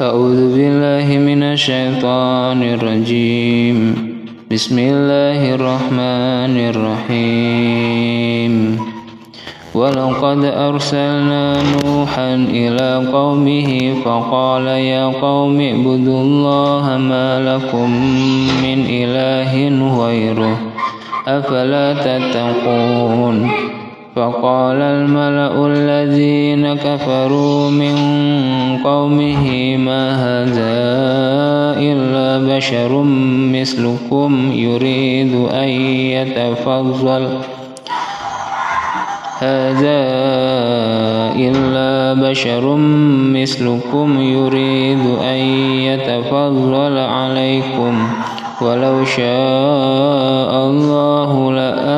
أعوذ بالله من الشيطان الرجيم. بسم الله الرحمن الرحيم. ولقد أرسلنا نوحا إلى قومه فقال يا قوم اعبدوا الله ما لكم من إله غيره أفلا تتقون. فقال الملأ الذين كفروا من قومه ما هذا إلا بشر مثلكم يريد أن يتفضل. هذا إلا بشر مثلكم يريد أن يتفضل عليكم. ولو شاء الله لأنزل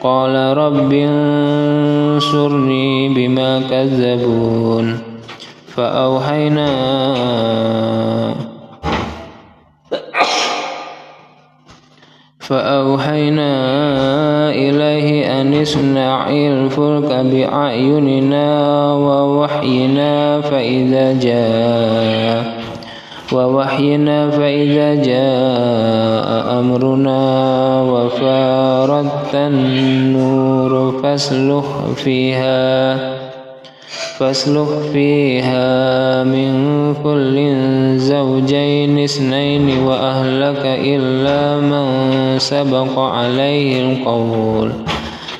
قال رب انصرني بما كذبون فأوحينا فأوحينا إليه أن اصنع الفلك بأعيننا ووحينا فإذا جاء ووحينا فإذا جاء أمرنا وفارت النور فاسلك فيها فاسلك فيها من كل زوجين اثنين وأهلك إلا من سبق عليه القول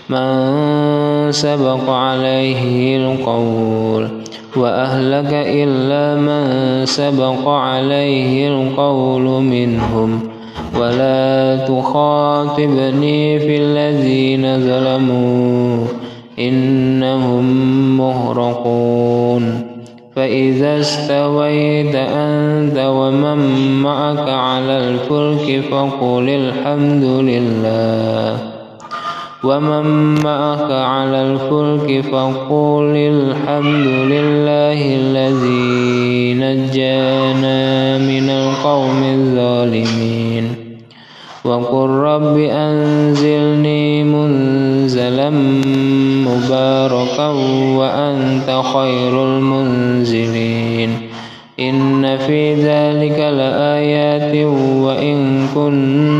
من سبق عليه القول. وأهلك إلا من سبق عليه القول منهم. ولا تخاطبني في الذين ظلموا إنهم مغرقون فإذا استويت أنت ومن معك على الفلك فقل الحمد لله. ومن معك على الفلك فقل الحمد لله الذي نجانا من القوم الظالمين وقل رب أنزلني منزلا مباركا وأنت خير المنزلين إن في ذلك لآيات وإن كنا